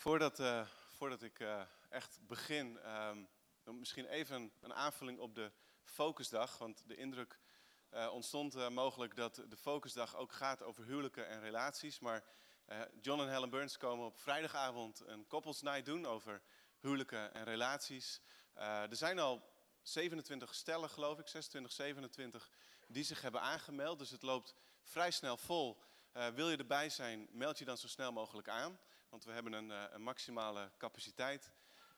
Voordat, uh, voordat ik uh, echt begin, um, misschien even een aanvulling op de focusdag. Want de indruk uh, ontstond mogelijk dat de focusdag ook gaat over huwelijken en relaties. Maar John en Helen Burns komen op vrijdagavond een koppelsnight doen over huwelijken en relaties. er zijn al 27 stellen, geloof ik, 26, 27, die zich hebben aangemeld. Dus het loopt vrij snel vol. wil je erbij zijn, meld je dan zo snel mogelijk aan. Want we hebben een, eh, een maximale capaciteit.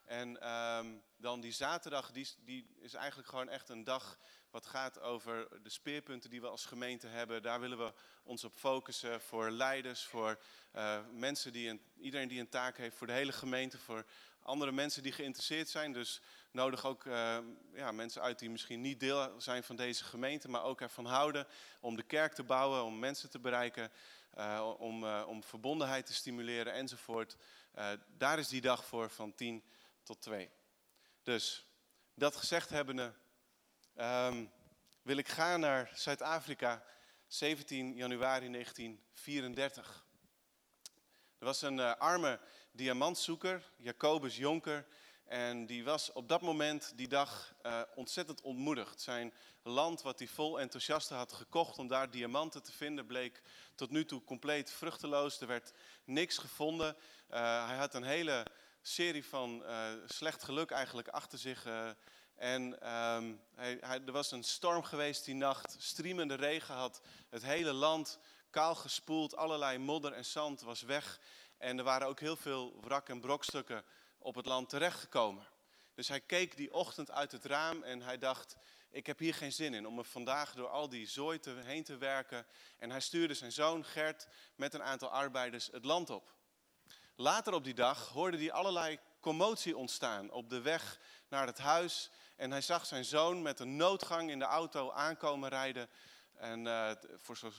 En um, dan die zaterdag, die, die, is eigenlijk gewoon echt een dag wat gaat over de speerpunten die we als gemeente hebben. Daar willen we ons op focussen voor leiders, voor uh, mensen die een, iedereen die een taak heeft, voor de hele gemeente, voor andere mensen die geïnteresseerd zijn. Dus nodig ook uh, ja, mensen uit die misschien niet deel zijn van deze gemeente, maar ook ervan houden om de kerk te bouwen, om mensen te bereiken. Uh, om, uh, om verbondenheid te stimuleren enzovoort. Uh, daar is die dag voor van 10 tot 2. Dus dat gezegd hebbende, um, wil ik gaan naar Zuid-Afrika, 17 januari 1934. Er was een arme diamantzoeker, Jacobus Jonker, en die was op dat moment, die dag, uh, ontzettend ontmoedigd. Zijn land, wat hij vol enthousiaste had gekocht om daar diamanten te vinden, bleek tot nu toe compleet vruchteloos. Er werd niks gevonden. Uh, hij had een hele serie van uh, slecht geluk eigenlijk achter zich. en hij, hij, er was een storm geweest die nacht. Striemende regen had het hele land kaal gespoeld. Allerlei modder en zand was weg. En er waren ook heel veel wrak- en brokstukken op het land terechtgekomen. Dus hij keek die ochtend uit het raam en hij dacht, ik heb hier geen zin in om me vandaag door al die zooi te, heen te werken. En hij stuurde zijn zoon Gert met een aantal arbeiders het land op. Later op die dag hoorde hij allerlei commotie ontstaan op de weg naar het huis. En hij zag zijn zoon met een noodgang in de auto aankomen rijden. En uh, voor zo,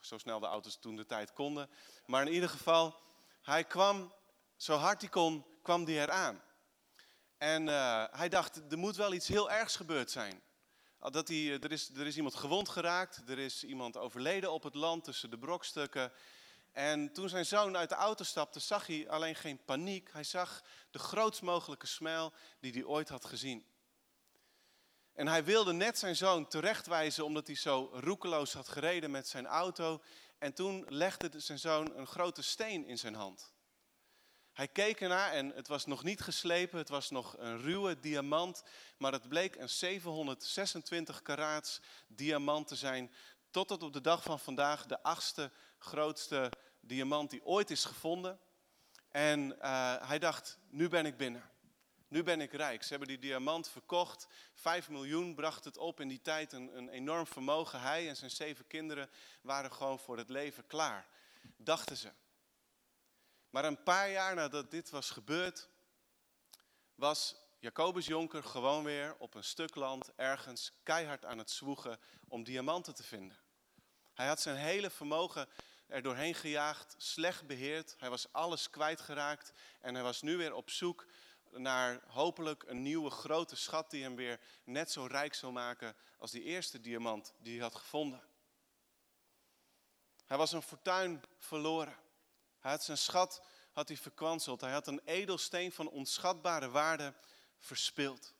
zo snel de auto's toen de tijd konden. Maar in ieder geval, hij kwam zo hard hij kon kwam die eraan. En uh, hij dacht, er moet wel iets heel ergs gebeurd zijn. Dat hij, er, is, er is iemand gewond geraakt, er is iemand overleden op het land tussen de brokstukken. En toen zijn zoon uit de auto stapte, zag hij alleen geen paniek. Hij zag de grootst mogelijke smijl die hij ooit had gezien. En hij wilde net zijn zoon terechtwijzen omdat hij zo roekeloos had gereden met zijn auto. En toen legde zijn zoon een grote steen in zijn hand. Hij keek ernaar en het was nog niet geslepen, het was nog een ruwe diamant, maar het bleek een 726 karaats diamant te zijn, tot op de dag van vandaag de achtste grootste diamant die ooit is gevonden. En uh, hij dacht, nu ben ik binnen. Nu ben ik rijk. Ze hebben die diamant verkocht. Vijf miljoen bracht het op in die tijd. Een enorm vermogen. Hij en zijn zeven kinderen waren gewoon voor het leven klaar. Dachten ze. Maar een paar jaar nadat dit was gebeurd, was Jacobus Jonker gewoon weer op een stuk land ergens keihard aan het zwoegen om diamanten te vinden. Hij had zijn hele vermogen er doorheen gejaagd, slecht beheerd. Hij was alles kwijtgeraakt en hij was nu weer op zoek naar hopelijk een nieuwe grote schat die hem weer net zo rijk zou maken als die eerste diamant die hij had gevonden. Hij was een fortuin verloren. Hij had zijn schat had hij verkwanseld. Hij had een edelsteen van onschatbare waarde verspild.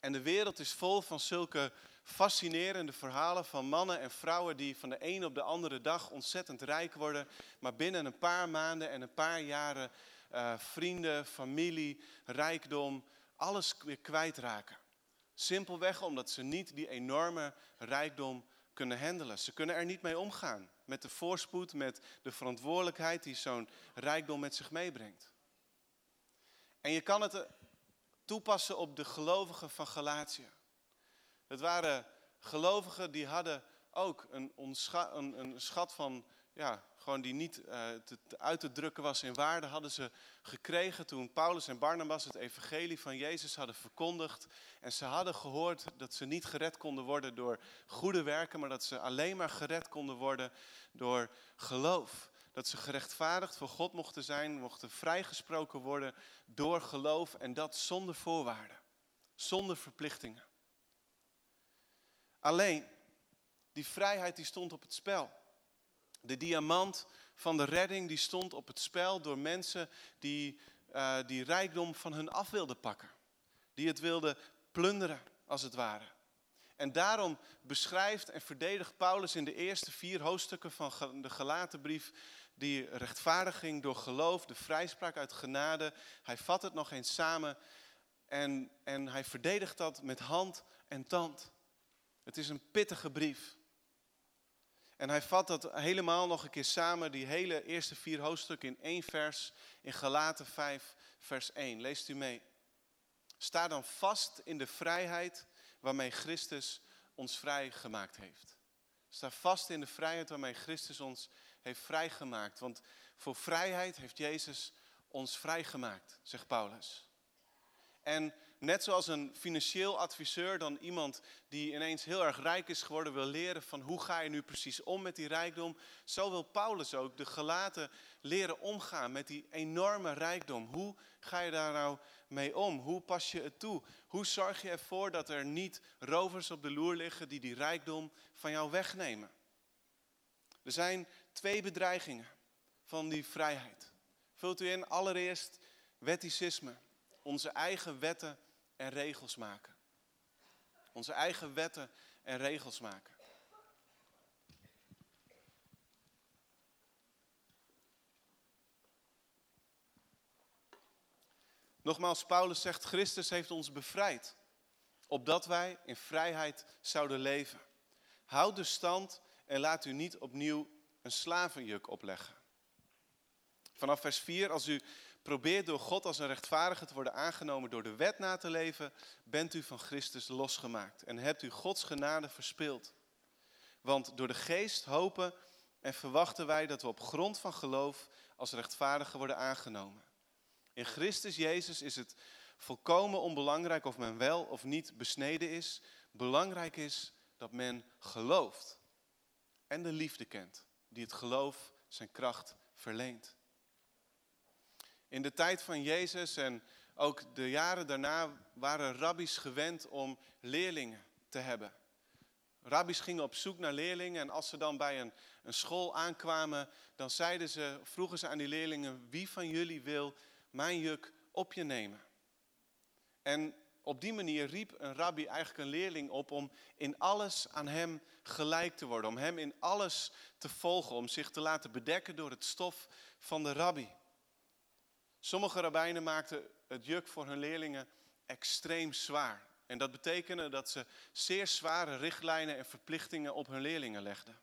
En de wereld is vol van zulke fascinerende verhalen van mannen en vrouwen die van de een op de andere dag ontzettend rijk worden, maar binnen een paar maanden en een paar jaren uh, vrienden, familie, rijkdom, alles weer kwijtraken. Simpelweg omdat ze niet die enorme rijkdom kunnen handelen. Ze kunnen er niet mee omgaan met de voorspoed, met de verantwoordelijkheid die zo'n rijkdom met zich meebrengt. En je kan het eh, toepassen op de gelovigen van Galatië. Het waren gelovigen die hadden ook een, een, een schat van ja, gewoon die niet te, te uit te drukken was in waarde, hadden ze gekregen toen Paulus en Barnabas het evangelie van Jezus hadden verkondigd. En ze hadden gehoord dat ze niet gered konden worden door goede werken, maar dat ze alleen maar gered konden worden door geloof. Dat ze gerechtvaardigd voor God mochten zijn, mochten vrijgesproken worden door geloof en dat zonder voorwaarden, zonder verplichtingen. Alleen, die vrijheid die stond op het spel. De diamant van de redding die stond op het spel door mensen die uh, die rijkdom van hun af wilden pakken. Die het wilden plunderen, als het ware. En daarom beschrijft en verdedigt Paulus in de eerste vier hoofdstukken van de gelaten brief die rechtvaardiging door geloof, de vrijspraak uit genade. Hij vat het nog eens samen en, en hij verdedigt dat met hand en tand. Het is een pittige brief. En hij vat dat helemaal nog een keer samen, die hele eerste vier hoofdstukken in één vers, in Galaten 5, vers 1. Leest u mee. Sta dan vast in de vrijheid waarmee Christus ons vrijgemaakt heeft. Sta vast in de vrijheid waarmee Christus ons heeft vrijgemaakt. Want voor vrijheid heeft Jezus ons vrijgemaakt, zegt Paulus. En net zoals een financieel adviseur dan iemand die ineens heel erg rijk is geworden wil leren van hoe ga je nu precies om met die rijkdom, zo wil Paulus ook de gelaten leren omgaan met die enorme rijkdom. Hoe ga je daar nou mee om? Hoe pas je het toe? Hoe zorg je ervoor dat er niet rovers op de loer liggen die die rijkdom van jou wegnemen? Er zijn twee bedreigingen van die vrijheid. Vult u in allereerst wetticisme onze eigen wetten en regels maken. Onze eigen wetten en regels maken. Nogmaals, Paulus zegt, Christus heeft ons bevrijd, opdat wij in vrijheid zouden leven. Houd de stand en laat u niet opnieuw een slavenjuk opleggen. Vanaf vers 4, als u probeert door God als een rechtvaardige te worden aangenomen door de wet na te leven, bent u van Christus losgemaakt en hebt u Gods genade verspeeld. Want door de geest hopen en verwachten wij dat we op grond van geloof als rechtvaardigen worden aangenomen. In Christus Jezus is het volkomen onbelangrijk of men wel of niet besneden is. Belangrijk is dat men gelooft en de liefde kent, die het geloof zijn kracht verleent. In de tijd van Jezus en ook de jaren daarna waren rabbies gewend om leerlingen te hebben. Rabbies gingen op zoek naar leerlingen en als ze dan bij een, een school aankwamen, dan zeiden ze, vroegen ze aan die leerlingen, wie van jullie wil mijn juk op je nemen? En op die manier riep een rabbi eigenlijk een leerling op om in alles aan hem gelijk te worden, om hem in alles te volgen, om zich te laten bedekken door het stof van de rabbi. Sommige rabbijnen maakten het juk voor hun leerlingen extreem zwaar. En dat betekende dat ze zeer zware richtlijnen en verplichtingen op hun leerlingen legden.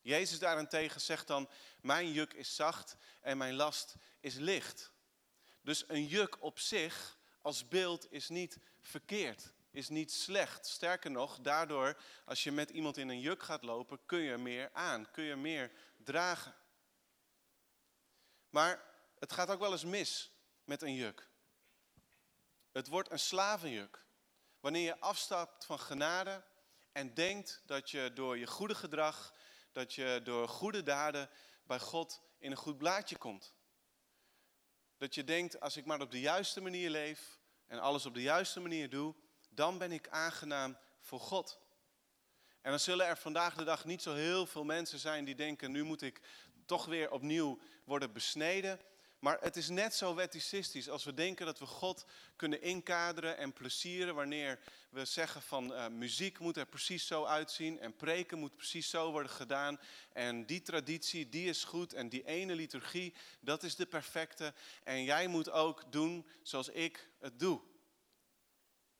Jezus daarentegen zegt dan, mijn juk is zacht en mijn last is licht. Dus een juk op zich als beeld is niet verkeerd, is niet slecht. Sterker nog, daardoor als je met iemand in een juk gaat lopen, kun je meer aan, kun je meer dragen. Maar het gaat ook wel eens mis met een juk. Het wordt een slavenjuk. Wanneer je afstapt van genade en denkt dat je door je goede gedrag, dat je door goede daden bij God in een goed blaadje komt. Dat je denkt, als ik maar op de juiste manier leef en alles op de juiste manier doe, dan ben ik aangenaam voor God. En dan zullen er vandaag de dag niet zo heel veel mensen zijn die denken, nu moet ik toch weer opnieuw worden besneden. Maar het is net zo weticistisch als we denken dat we God kunnen inkaderen en plezieren wanneer we zeggen van uh, muziek moet er precies zo uitzien en preken moet precies zo worden gedaan. En die traditie, die is goed en die ene liturgie, dat is de perfecte. En jij moet ook doen zoals ik het doe.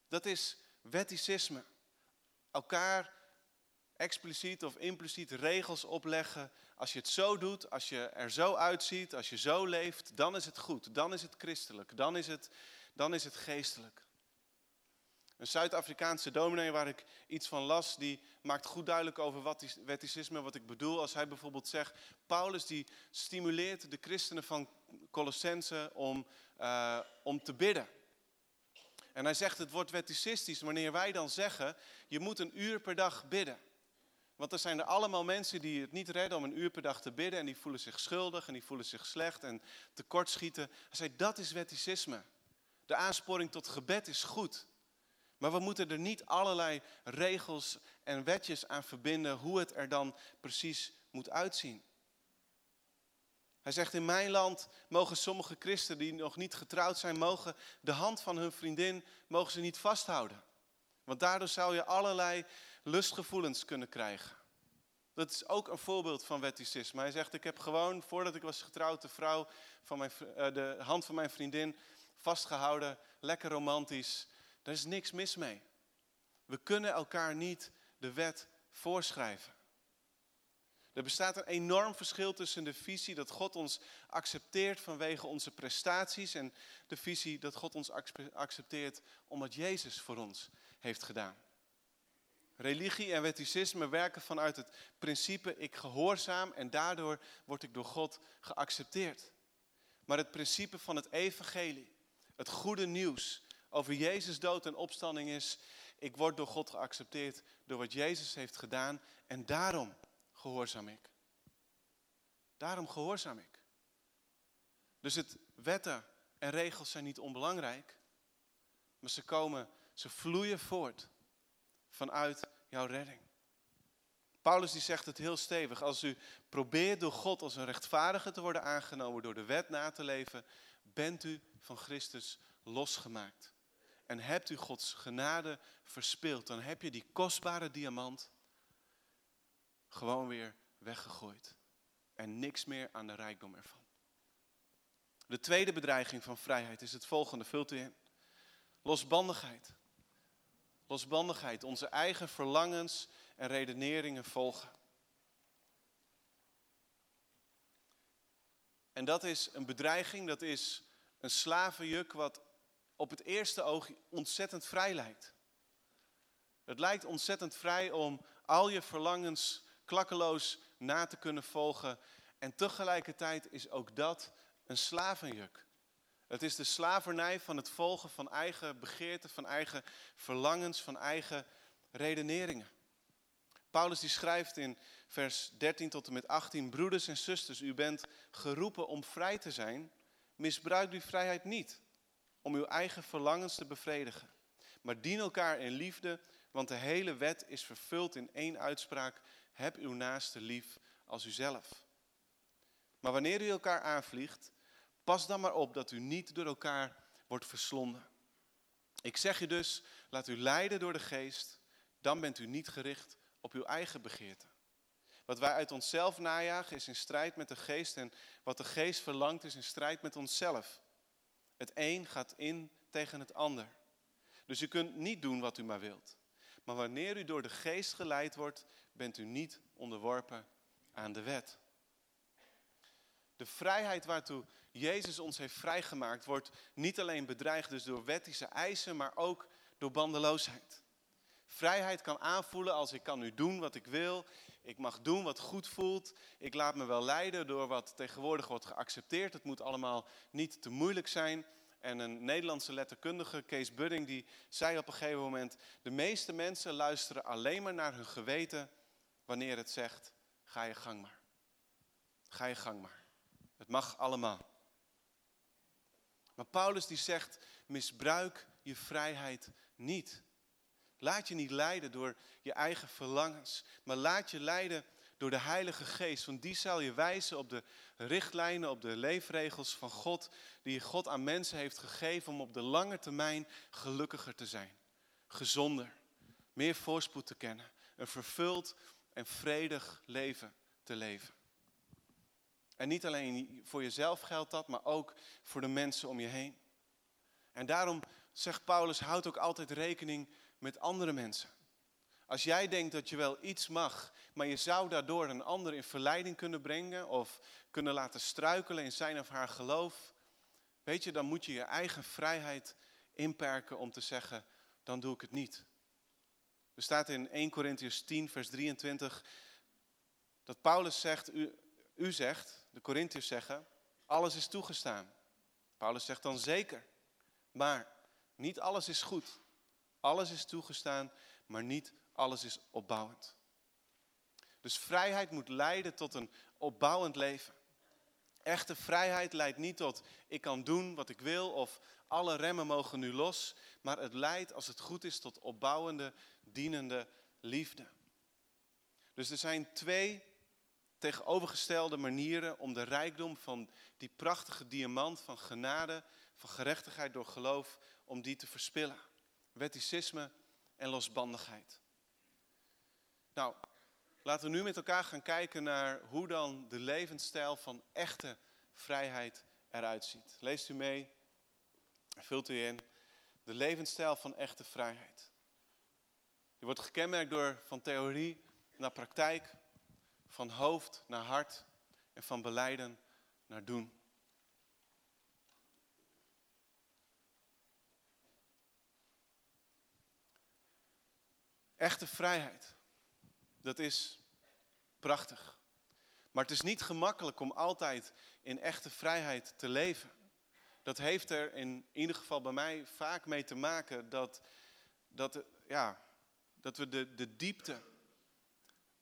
Dat is wetticisme. Elkaar expliciet of impliciet regels opleggen als je het zo doet, als je er zo uitziet, als je zo leeft, dan is het goed. Dan is het christelijk. Dan is het, dan is het geestelijk. Een Zuid-Afrikaanse dominee waar ik iets van las, die maakt goed duidelijk over wat wetticisme, wat ik bedoel. Als hij bijvoorbeeld zegt, Paulus die stimuleert de christenen van Colossense om, uh, om te bidden. En hij zegt, het wordt wetticistisch wanneer wij dan zeggen, je moet een uur per dag bidden. Want er zijn er allemaal mensen die het niet redden om een uur per dag te bidden. En die voelen zich schuldig en die voelen zich slecht en tekortschieten. Hij zei, dat is wetticisme. De aansporing tot gebed is goed. Maar we moeten er niet allerlei regels en wetjes aan verbinden hoe het er dan precies moet uitzien. Hij zegt, in mijn land mogen sommige christenen die nog niet getrouwd zijn, mogen de hand van hun vriendin mogen ze niet vasthouden. Want daardoor zou je allerlei lustgevoelens kunnen krijgen. Dat is ook een voorbeeld van wetticisme. Hij zegt, ik heb gewoon, voordat ik was getrouwd, de, vrouw van mijn, eh, de hand van mijn vriendin vastgehouden. Lekker romantisch. Daar is niks mis mee. We kunnen elkaar niet de wet voorschrijven. Er bestaat een enorm verschil tussen de visie dat God ons accepteert vanwege onze prestaties en de visie dat God ons accepteert omdat Jezus voor ons heeft gedaan. Religie en wetticisme werken vanuit het principe ik gehoorzaam en daardoor word ik door God geaccepteerd. Maar het principe van het evangelie, het goede nieuws over Jezus dood en opstanding is, ik word door God geaccepteerd door wat Jezus heeft gedaan en daarom gehoorzaam ik. Daarom gehoorzaam ik. Dus het wetten en regels zijn niet onbelangrijk, maar ze komen, ze vloeien voort vanuit jouw redding. Paulus die zegt het heel stevig. Als u probeert door God als een rechtvaardige te worden aangenomen, door de wet na te leven, bent u van Christus losgemaakt. En hebt u Gods genade verspeeld, dan heb je die kostbare diamant gewoon weer weggegooid. En niks meer aan de rijkdom ervan. De tweede bedreiging van vrijheid is het volgende, vult u in. Losbandigheid. Losbandigheid, onze eigen verlangens en redeneringen volgen. En dat is een bedreiging, dat is een slavenjuk wat op het eerste oog ontzettend vrij lijkt. Het lijkt ontzettend vrij om al je verlangens klakkeloos na te kunnen volgen. En tegelijkertijd is ook dat een slavenjuk. Het is de slavernij van het volgen van eigen begeerten, van eigen verlangens, van eigen redeneringen. Paulus die schrijft in vers 13 tot en met 18, broeders en zusters, u bent geroepen om vrij te zijn. Misbruik die vrijheid niet om uw eigen verlangens te bevredigen. Maar dien elkaar in liefde, want de hele wet is vervuld in één uitspraak. Heb uw naaste lief als uzelf. Maar wanneer u elkaar aanvliegt, pas dan maar op dat u niet door elkaar wordt verslonden. Ik zeg je dus, laat u leiden door de geest, dan bent u niet gericht op uw eigen begeerte. Wat wij uit onszelf najagen is in strijd met de geest en wat de geest verlangt is in strijd met onszelf. Het een gaat in tegen het ander. Dus u kunt niet doen wat u maar wilt. Maar wanneer u door de geest geleid wordt, bent u niet onderworpen aan de wet. De vrijheid waartoe Jezus ons heeft vrijgemaakt, wordt niet alleen bedreigd dus door wettische eisen, maar ook door bandeloosheid. Vrijheid kan aanvoelen als ik kan nu doen wat ik wil. Ik mag doen wat goed voelt. Ik laat me wel leiden door wat tegenwoordig wordt geaccepteerd. Het moet allemaal niet te moeilijk zijn. En een Nederlandse letterkundige, Kees Budding, die zei op een gegeven moment... de meeste mensen luisteren alleen maar naar hun geweten wanneer het zegt... ga je gang maar. Ga je gang maar. Het mag allemaal. Maar Paulus die zegt, misbruik je vrijheid niet. Laat je niet leiden door je eigen verlangens, maar laat je leiden door de Heilige Geest. Want die zal je wijzen op de richtlijnen, op de leefregels van God, die God aan mensen heeft gegeven om op de lange termijn gelukkiger te zijn. Gezonder, meer voorspoed te kennen, een vervuld en vredig leven te leven. En niet alleen voor jezelf geldt dat, maar ook voor de mensen om je heen. En daarom zegt Paulus, houd ook altijd rekening met andere mensen. Als jij denkt dat je wel iets mag, maar je zou daardoor een ander in verleiding kunnen brengen of kunnen laten struikelen in zijn of haar geloof, weet je, dan moet je je eigen vrijheid inperken om te zeggen, dan doe ik het niet. Er staat in 1 Corinthians 10, vers 23, dat Paulus zegt, u, u zegt, de Corinthiërs zeggen, alles is toegestaan. Paulus zegt dan zeker, maar niet alles is goed. Alles is toegestaan, maar niet alles is opbouwend. Dus vrijheid moet leiden tot een opbouwend leven. Echte vrijheid leidt niet tot ik kan doen wat ik wil of alle remmen mogen nu los, maar het leidt als het goed is tot opbouwende, dienende liefde. Dus er zijn twee tegenovergestelde manieren om de rijkdom van die prachtige diamant van genade, van gerechtigheid door geloof, om die te verspillen. Wetticisme en losbandigheid. Nou, laten we nu met elkaar gaan kijken naar hoe dan de levensstijl van echte vrijheid eruit ziet. Leest u mee, vult u in. De levensstijl van echte vrijheid. Die wordt gekenmerkt door van theorie naar praktijk, van hoofd naar hart en van beleiden naar doen. Echte vrijheid, dat is prachtig. Maar het is niet gemakkelijk om altijd in echte vrijheid te leven. Dat heeft er in ieder geval bij mij vaak mee te maken dat, dat, ja, dat we de, de diepte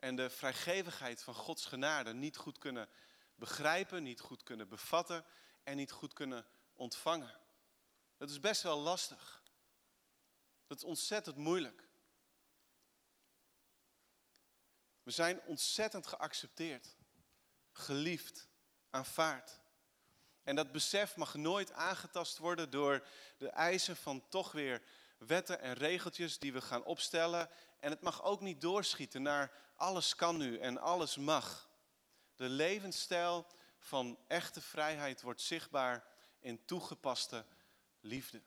en de vrijgevigheid van Gods genade niet goed kunnen begrijpen, niet goed kunnen bevatten en niet goed kunnen ontvangen. Dat is best wel lastig. Dat is ontzettend moeilijk. We zijn ontzettend geaccepteerd, geliefd, aanvaard. En dat besef mag nooit aangetast worden door de eisen van toch weer wetten en regeltjes die we gaan opstellen. En het mag ook niet doorschieten naar alles kan nu en alles mag. De levensstijl van echte vrijheid wordt zichtbaar in toegepaste liefde.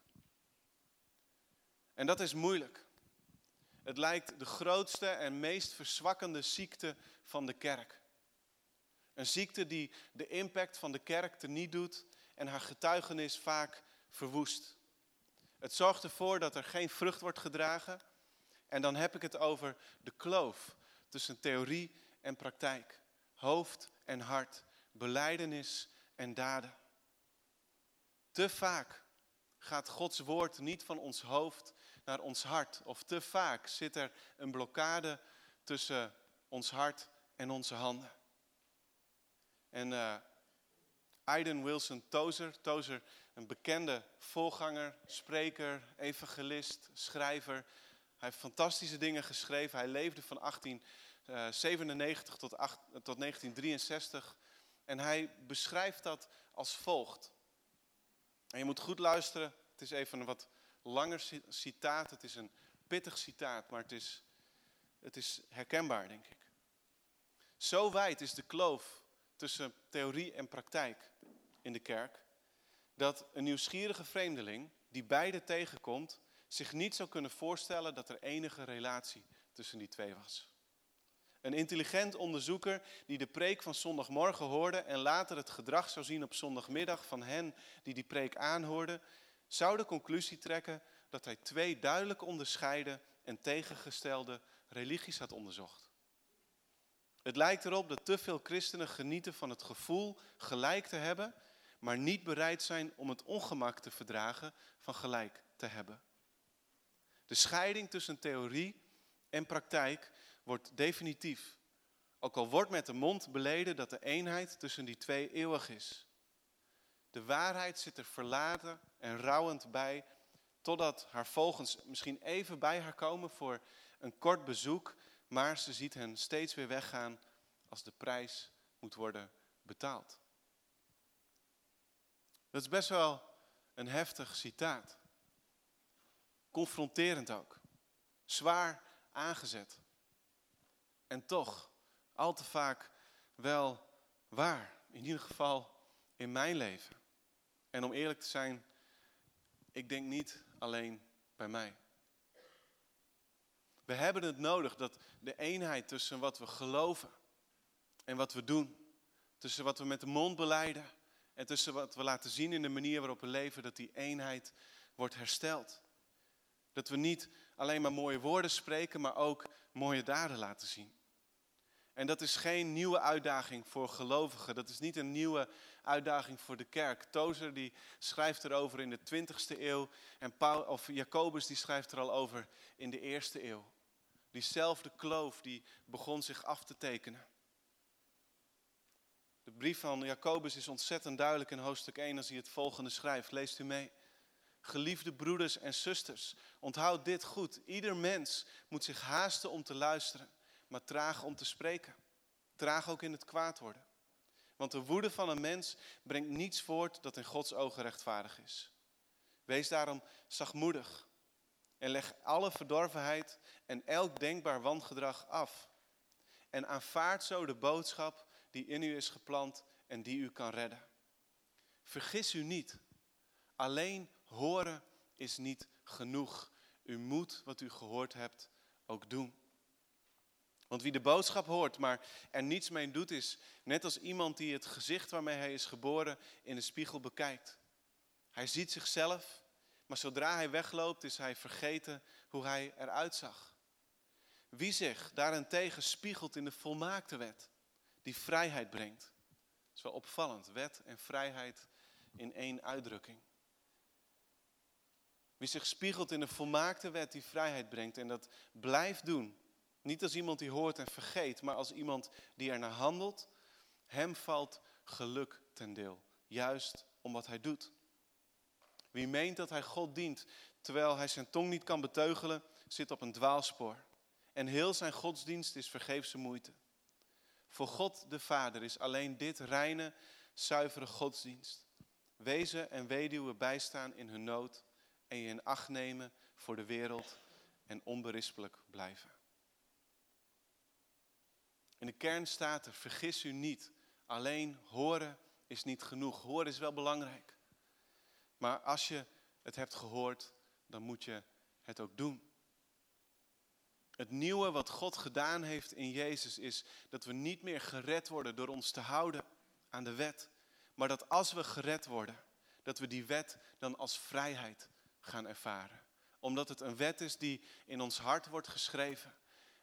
En dat is moeilijk. Het lijkt de grootste en meest verzwakkende ziekte van de kerk. Een ziekte die de impact van de kerk teniet doet en haar getuigenis vaak verwoest. Het zorgt ervoor dat er geen vrucht wordt gedragen. En dan heb ik het over de kloof tussen theorie en praktijk. Hoofd en hart, beleidenis en daden. Te vaak gaat Gods woord niet van ons hoofd naar ons hart. Of te vaak zit er een blokkade tussen ons hart en onze handen. En uh, Aiden Wilson Tozer, Tozer, een bekende voorganger, spreker, evangelist, schrijver. Hij heeft fantastische dingen geschreven. Hij leefde van 1897 tot, tot 1963. En hij beschrijft dat als volgt. En je moet goed luisteren. Het is even een wat langer citaat. Het is een pittig citaat, maar het is, het is herkenbaar, denk ik. Zo wijd is de kloof tussen theorie en praktijk in de kerk, dat een nieuwsgierige vreemdeling die beide tegenkomt, zich niet zou kunnen voorstellen dat er enige relatie tussen die twee was. Een intelligent onderzoeker die de preek van zondagmorgen hoorde en later het gedrag zou zien op zondagmiddag van hen die die preek aanhoorden, zou de conclusie trekken dat hij twee duidelijk onderscheiden en tegengestelde religies had onderzocht. Het lijkt erop dat te veel christenen genieten van het gevoel gelijk te hebben, maar niet bereid zijn om het ongemak te verdragen van gelijk te hebben. De scheiding tussen theorie en praktijk wordt definitief. Ook al wordt met de mond beleden dat de eenheid tussen die twee eeuwig is. De waarheid zit er verlaten en rouwend bij, totdat haar volgens misschien even bij haar komen voor een kort bezoek maar ze ziet hen steeds weer weggaan als de prijs moet worden betaald. Dat is best wel een heftig citaat. Confronterend ook. Zwaar aangezet. En toch, al te vaak wel waar. In ieder geval in mijn leven. En om eerlijk te zijn, ik denk niet alleen bij mij. We hebben het nodig dat de eenheid tussen wat we geloven en wat we doen, tussen wat we met de mond beleiden en tussen wat we laten zien in de manier waarop we leven, dat die eenheid wordt hersteld. Dat we niet alleen maar mooie woorden spreken, maar ook mooie daden laten zien. En dat is geen nieuwe uitdaging voor gelovigen. Dat is niet een nieuwe uitdaging voor de kerk. Tozer die schrijft erover in de 20ste eeuw. En of Jacobus die schrijft er al over in de eerste eeuw. Diezelfde kloof die begon zich af te tekenen. De brief van Jacobus is ontzettend duidelijk in hoofdstuk 1 als hij het volgende schrijft. Leest u mee. Geliefde broeders en zusters, onthoud dit goed. Ieder mens moet zich haasten om te luisteren, maar traag om te spreken. vertraag ook in het kwaad worden. Want de woede van een mens brengt niets voort dat in Gods ogen rechtvaardig is. Wees daarom zachtmoedig en leg alle verdorvenheid en elk denkbaar wangedrag af. En aanvaard zo de boodschap die in u is geplant en die u kan redden. Vergis u niet, alleen horen is niet genoeg. U moet wat u gehoord hebt ook doen. Want wie de boodschap hoort, maar er niets mee doet, is net als iemand die het gezicht waarmee hij is geboren in de spiegel bekijkt. Hij ziet zichzelf, maar zodra hij wegloopt, is hij vergeten hoe hij eruit zag. Wie zich daarentegen spiegelt in de volmaakte wet, die vrijheid brengt. Dat is wel opvallend, wet en vrijheid in één uitdrukking. Wie zich spiegelt in de volmaakte wet die vrijheid brengt en dat blijft doen, niet als iemand die hoort en vergeet, maar als iemand die er naar handelt, hem valt geluk ten deel. Juist om wat hij doet. Wie meent dat hij God dient, terwijl hij zijn tong niet kan beteugelen, zit op een dwaalspoor. En heel zijn godsdienst is vergeefse moeite. Voor God de Vader is alleen dit reine, zuivere godsdienst. Wezen en weduwen bijstaan in hun nood en je in acht nemen voor de wereld en onberispelijk blijven. In de kern staat er, vergis u niet, alleen horen is niet genoeg. Horen is wel belangrijk. Maar als je het hebt gehoord, dan moet je het ook doen. Het nieuwe wat God gedaan heeft in Jezus is dat we niet meer gered worden door ons te houden aan de wet. Maar dat als we gered worden, dat we die wet dan als vrijheid gaan ervaren. Omdat het een wet is die in ons hart wordt geschreven.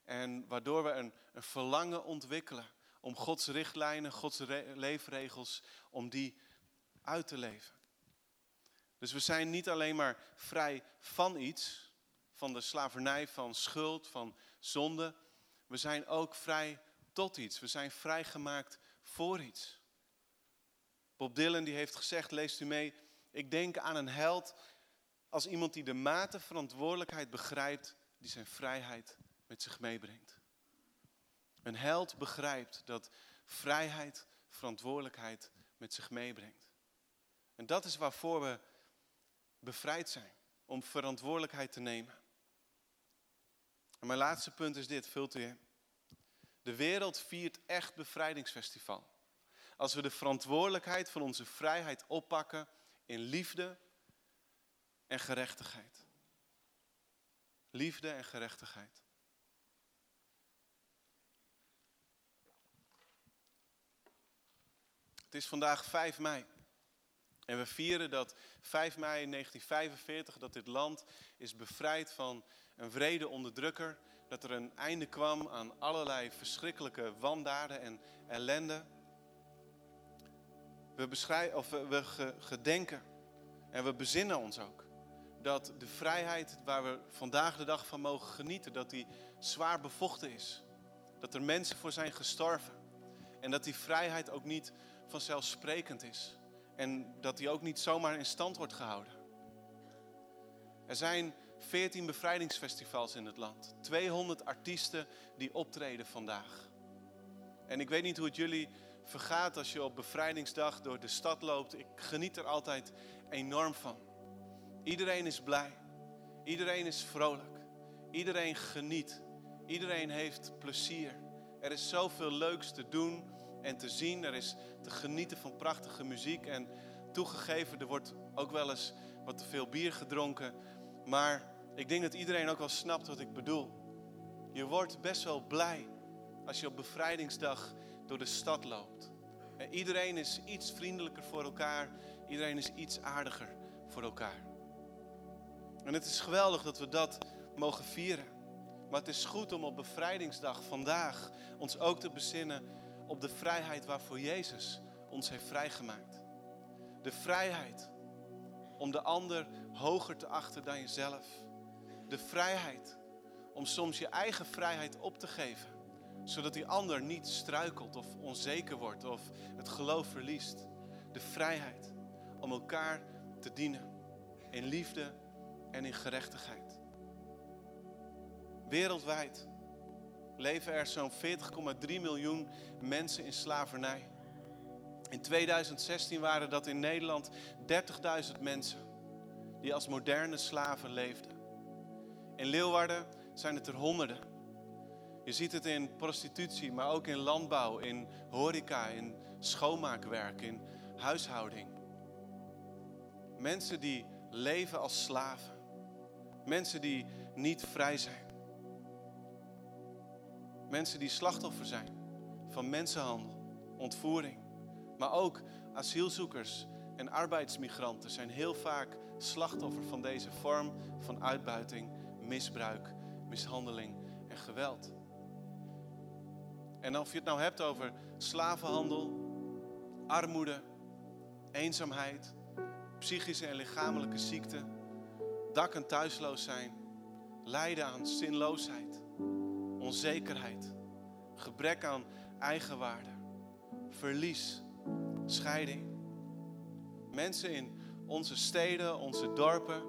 En waardoor we een, een verlangen ontwikkelen om Gods richtlijnen, Gods leefregels, om die uit te leven. Dus we zijn niet alleen maar vrij van iets, van de slavernij, van schuld, van zonde. We zijn ook vrij tot iets. We zijn vrijgemaakt voor iets. Bob Dylan die heeft gezegd, leest u mee, ik denk aan een held als iemand die de mate verantwoordelijkheid begrijpt die zijn vrijheid met zich meebrengt. Een held begrijpt dat vrijheid verantwoordelijkheid met zich meebrengt. En dat is waarvoor we bevrijd zijn, om verantwoordelijkheid te nemen. En mijn laatste punt is dit, vult u. De wereld viert echt bevrijdingsfestival. Als we de verantwoordelijkheid van onze vrijheid oppakken in liefde en gerechtigheid. Liefde en gerechtigheid. Het is vandaag 5 mei. En we vieren dat 5 mei 1945 dat dit land is bevrijd van een vrede onderdrukker. Dat er een einde kwam aan allerlei verschrikkelijke wandaden en ellende. We, beschrijven, of we gedenken en we bezinnen ons ook dat de vrijheid waar we vandaag de dag van mogen genieten, dat die zwaar bevochten is. Dat er mensen voor zijn gestorven. En dat die vrijheid ook niet vanzelfsprekend is. En dat die ook niet zomaar in stand wordt gehouden. Er zijn 14 bevrijdingsfestivals in het land. 200 artiesten die optreden vandaag. En ik weet niet hoe het jullie vergaat als je op bevrijdingsdag door de stad loopt. Ik geniet er altijd enorm van. Iedereen is blij. Iedereen is vrolijk. Iedereen geniet. Iedereen heeft plezier. Er is zoveel leuks te doen en te zien. Er is te genieten van prachtige muziek. En toegegeven, er wordt ook wel eens wat te veel bier gedronken. Maar ik denk dat iedereen ook wel snapt wat ik bedoel. Je wordt best wel blij als je op bevrijdingsdag door de stad loopt. En iedereen is iets vriendelijker voor elkaar. Iedereen is iets aardiger voor elkaar. En het is geweldig dat we dat mogen vieren. Maar het is goed om op bevrijdingsdag vandaag ons ook te bezinnen op de vrijheid waarvoor Jezus ons heeft vrijgemaakt. De vrijheid om de ander hoger te achten dan jezelf. De vrijheid om soms je eigen vrijheid op te geven, zodat die ander niet struikelt of onzeker wordt of het geloof verliest. De vrijheid om elkaar te dienen in liefde en in gerechtigheid. Wereldwijd leven er zo'n 40,3 miljoen mensen in slavernij. In 2016 waren dat in Nederland 30.000 mensen die als moderne slaven leefden. In Leeuwarden zijn het er honderden. Je ziet het in prostitutie, maar ook in landbouw, in horeca, in schoonmaakwerk, in huishouding. Mensen die leven als slaven. Mensen die niet vrij zijn. Mensen die slachtoffer zijn van mensenhandel, ontvoering. Maar ook asielzoekers en arbeidsmigranten zijn heel vaak slachtoffer van deze vorm van uitbuiting, misbruik, mishandeling en geweld. En of je het nou hebt over slavenhandel, armoede, eenzaamheid, psychische en lichamelijke ziekte, dak- en thuisloos zijn, lijden aan zinloosheid, onzekerheid, gebrek aan eigenwaarde, verlies, scheiding. Mensen in onze steden, onze dorpen,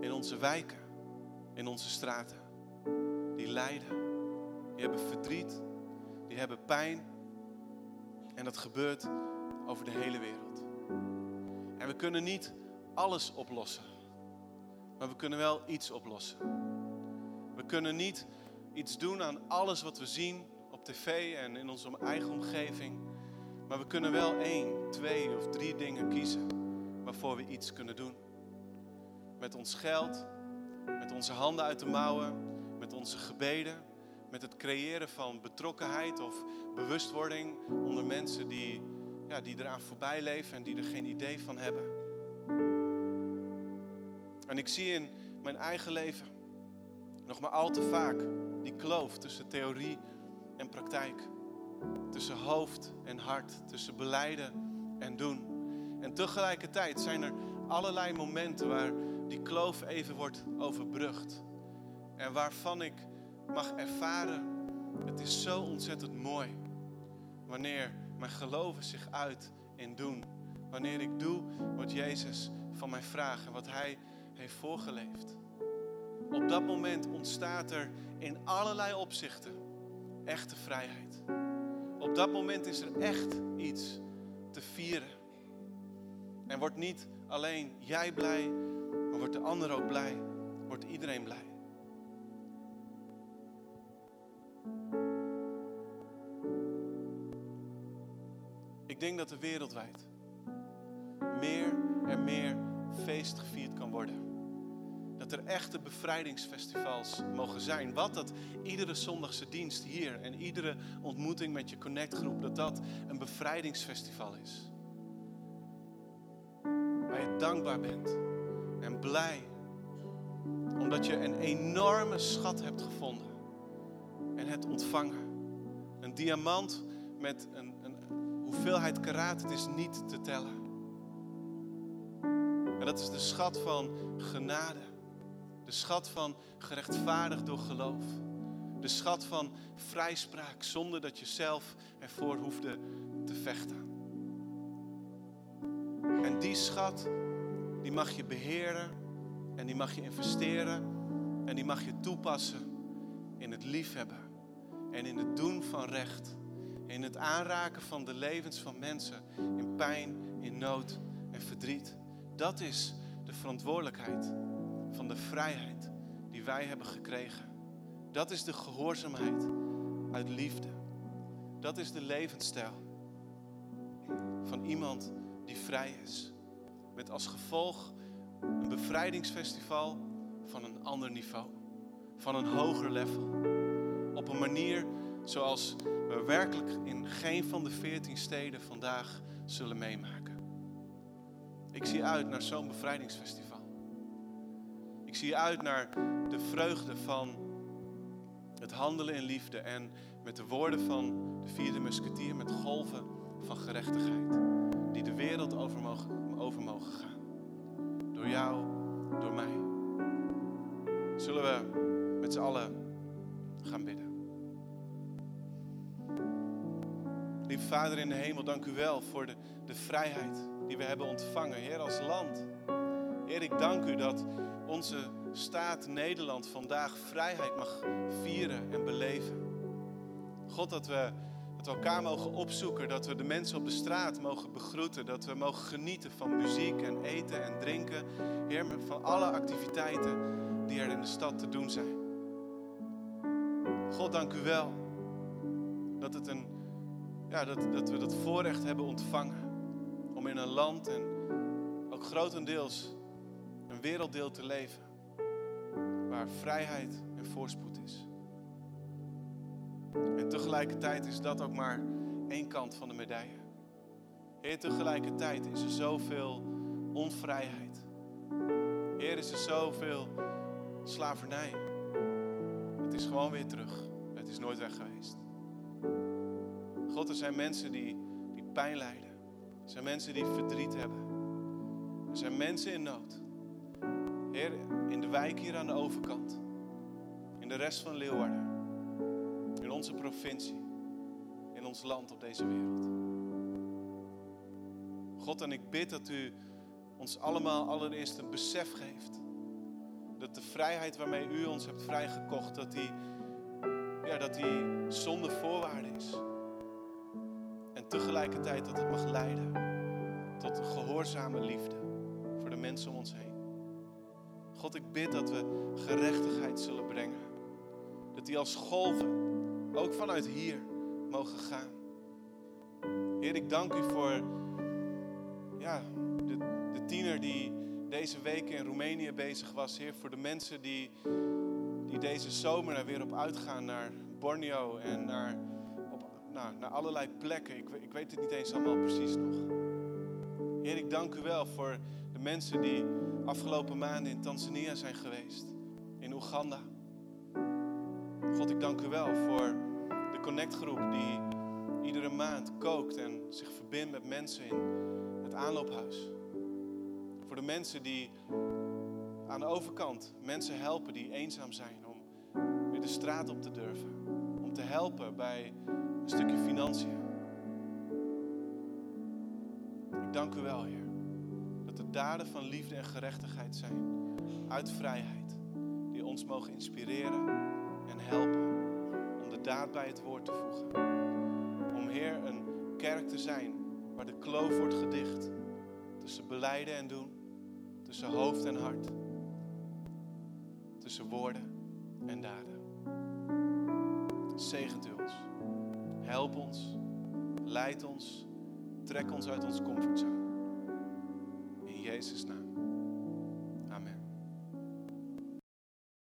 in onze wijken, in onze straten, die lijden, die hebben verdriet, die hebben pijn. En dat gebeurt over de hele wereld. En we kunnen niet alles oplossen. Maar we kunnen wel iets oplossen. We kunnen niet iets doen aan alles wat we zien op tv en in onze eigen omgeving. Maar we kunnen wel één, twee of drie dingen kiezen waarvoor we iets kunnen doen. Met ons geld, met onze handen uit de mouwen, met onze gebeden, met het creëren van betrokkenheid of bewustwording onder mensen die, ja, die eraan voorbij leven en die er geen idee van hebben. En ik zie in mijn eigen leven nog maar al te vaak die kloof tussen theorie en praktijk. Tussen hoofd en hart, tussen beleiden en doen. En tegelijkertijd zijn er allerlei momenten waar die kloof even wordt overbrugd. En waarvan ik mag ervaren, het is zo ontzettend mooi wanneer mijn geloven zich uit in doen. Wanneer ik doe wat Jezus van mij vraagt en wat Hij heeft voorgeleefd. Op dat moment ontstaat er in allerlei opzichten echte vrijheid. Op dat moment is er echt iets te vieren. En wordt niet alleen jij blij, wordt de ander ook blij. Wordt iedereen blij. Ik denk dat er wereldwijd meer en meer feest gevierd kan worden. Dat er echte bevrijdingsfestivals mogen zijn. Wat dat iedere zondagse dienst hier en iedere ontmoeting met je connectgroep, dat dat een bevrijdingsfestival is. Waar je dankbaar bent en blij. Omdat je een enorme schat hebt gevonden en hebt ontvangen. Een diamant met een, een hoeveelheid karaat, het is niet te tellen. En dat is de schat van genade. De schat van gerechtvaardigd door geloof. De schat van vrijspraak zonder dat je zelf ervoor hoefde te vechten. En die schat, die mag je beheren en die mag je investeren en die mag je toepassen in het liefhebben en in het doen van recht. In het aanraken van de levens van mensen in pijn, in nood en verdriet. Dat is de verantwoordelijkheid van de vrijheid die wij hebben gekregen. Dat is de gehoorzaamheid uit liefde. Dat is de levensstijl van iemand die vrij is. Met als gevolg een bevrijdingsfestival van een ander niveau. Van een hoger level. Op een manier zoals we werkelijk in geen van de veertien steden vandaag zullen meemaken. Ik zie uit naar zo'n bevrijdingsfestival. Ik zie uit naar de vreugde van het handelen in liefde en met de woorden van de vierde musketier met golven van gerechtigheid de wereld over mogen, over mogen gaan. Door jou, door mij. Zullen we met z'n allen gaan bidden. Lieve Vader in de hemel, dank u wel voor de, de vrijheid die we hebben ontvangen, Heer, als land. Heer, ik dank u dat onze staat Nederland vandaag vrijheid mag vieren en beleven. God, dat we, dat we elkaar mogen opzoeken, dat we de mensen op de straat mogen begroeten, dat we mogen genieten van muziek en eten en drinken. Heer, van alle activiteiten die er in de stad te doen zijn. God, dank u wel dat, het een, ja, dat, dat we dat voorrecht hebben ontvangen om in een land en ook grotendeels een werelddeel te leven waar vrijheid en voorspoed is. En tegelijkertijd is dat ook maar één kant van de medaille. Heer, tegelijkertijd is er zoveel onvrijheid. Heer, is er zoveel slavernij. Het is gewoon weer terug. Het is nooit weg geweest. God, er zijn mensen die, die pijn lijden. Er zijn mensen die verdriet hebben. Er zijn mensen in nood. Heer, in de wijk hier aan de overkant. In de rest van Leeuwarden. Onze provincie. In ons land op deze wereld. God, en ik bid dat u ons allemaal allereerst een besef geeft. Dat de vrijheid waarmee u ons hebt vrijgekocht, dat die, ja, dat die zonder voorwaarde is. En tegelijkertijd dat het mag leiden tot een gehoorzame liefde voor de mensen om ons heen. God, ik bid dat we gerechtigheid zullen brengen. Dat die als golven, ook vanuit hier, mogen gaan. Heer, ik dank u voor ja, de, de tiener die deze week in Roemenië bezig was. Heer, voor de mensen die, die deze zomer er weer op uitgaan naar Borneo en naar, nou, naar allerlei plekken. Ik, ik weet het niet eens allemaal precies nog. Heer, ik dank u wel voor de mensen die afgelopen maanden in Tanzania zijn geweest, in Oeganda. God, ik dank u wel voor de connectgroep die iedere maand kookt en zich verbindt met mensen in het aanloophuis. Voor de mensen die aan de overkant mensen helpen die eenzaam zijn om weer de straat op te durven. Om te helpen bij een stukje financiën. Ik dank u wel, Heer dat de daden van liefde en gerechtigheid zijn uit vrijheid, die ons mogen inspireren en helpen om de daad bij het woord te voegen. Om Heer een kerk te zijn waar de kloof wordt gedicht tussen beleiden en doen, tussen hoofd en hart, tussen woorden en daden. Zegent u ons, help ons, leid ons, trek ons uit ons comfortzone. Jezus' naam.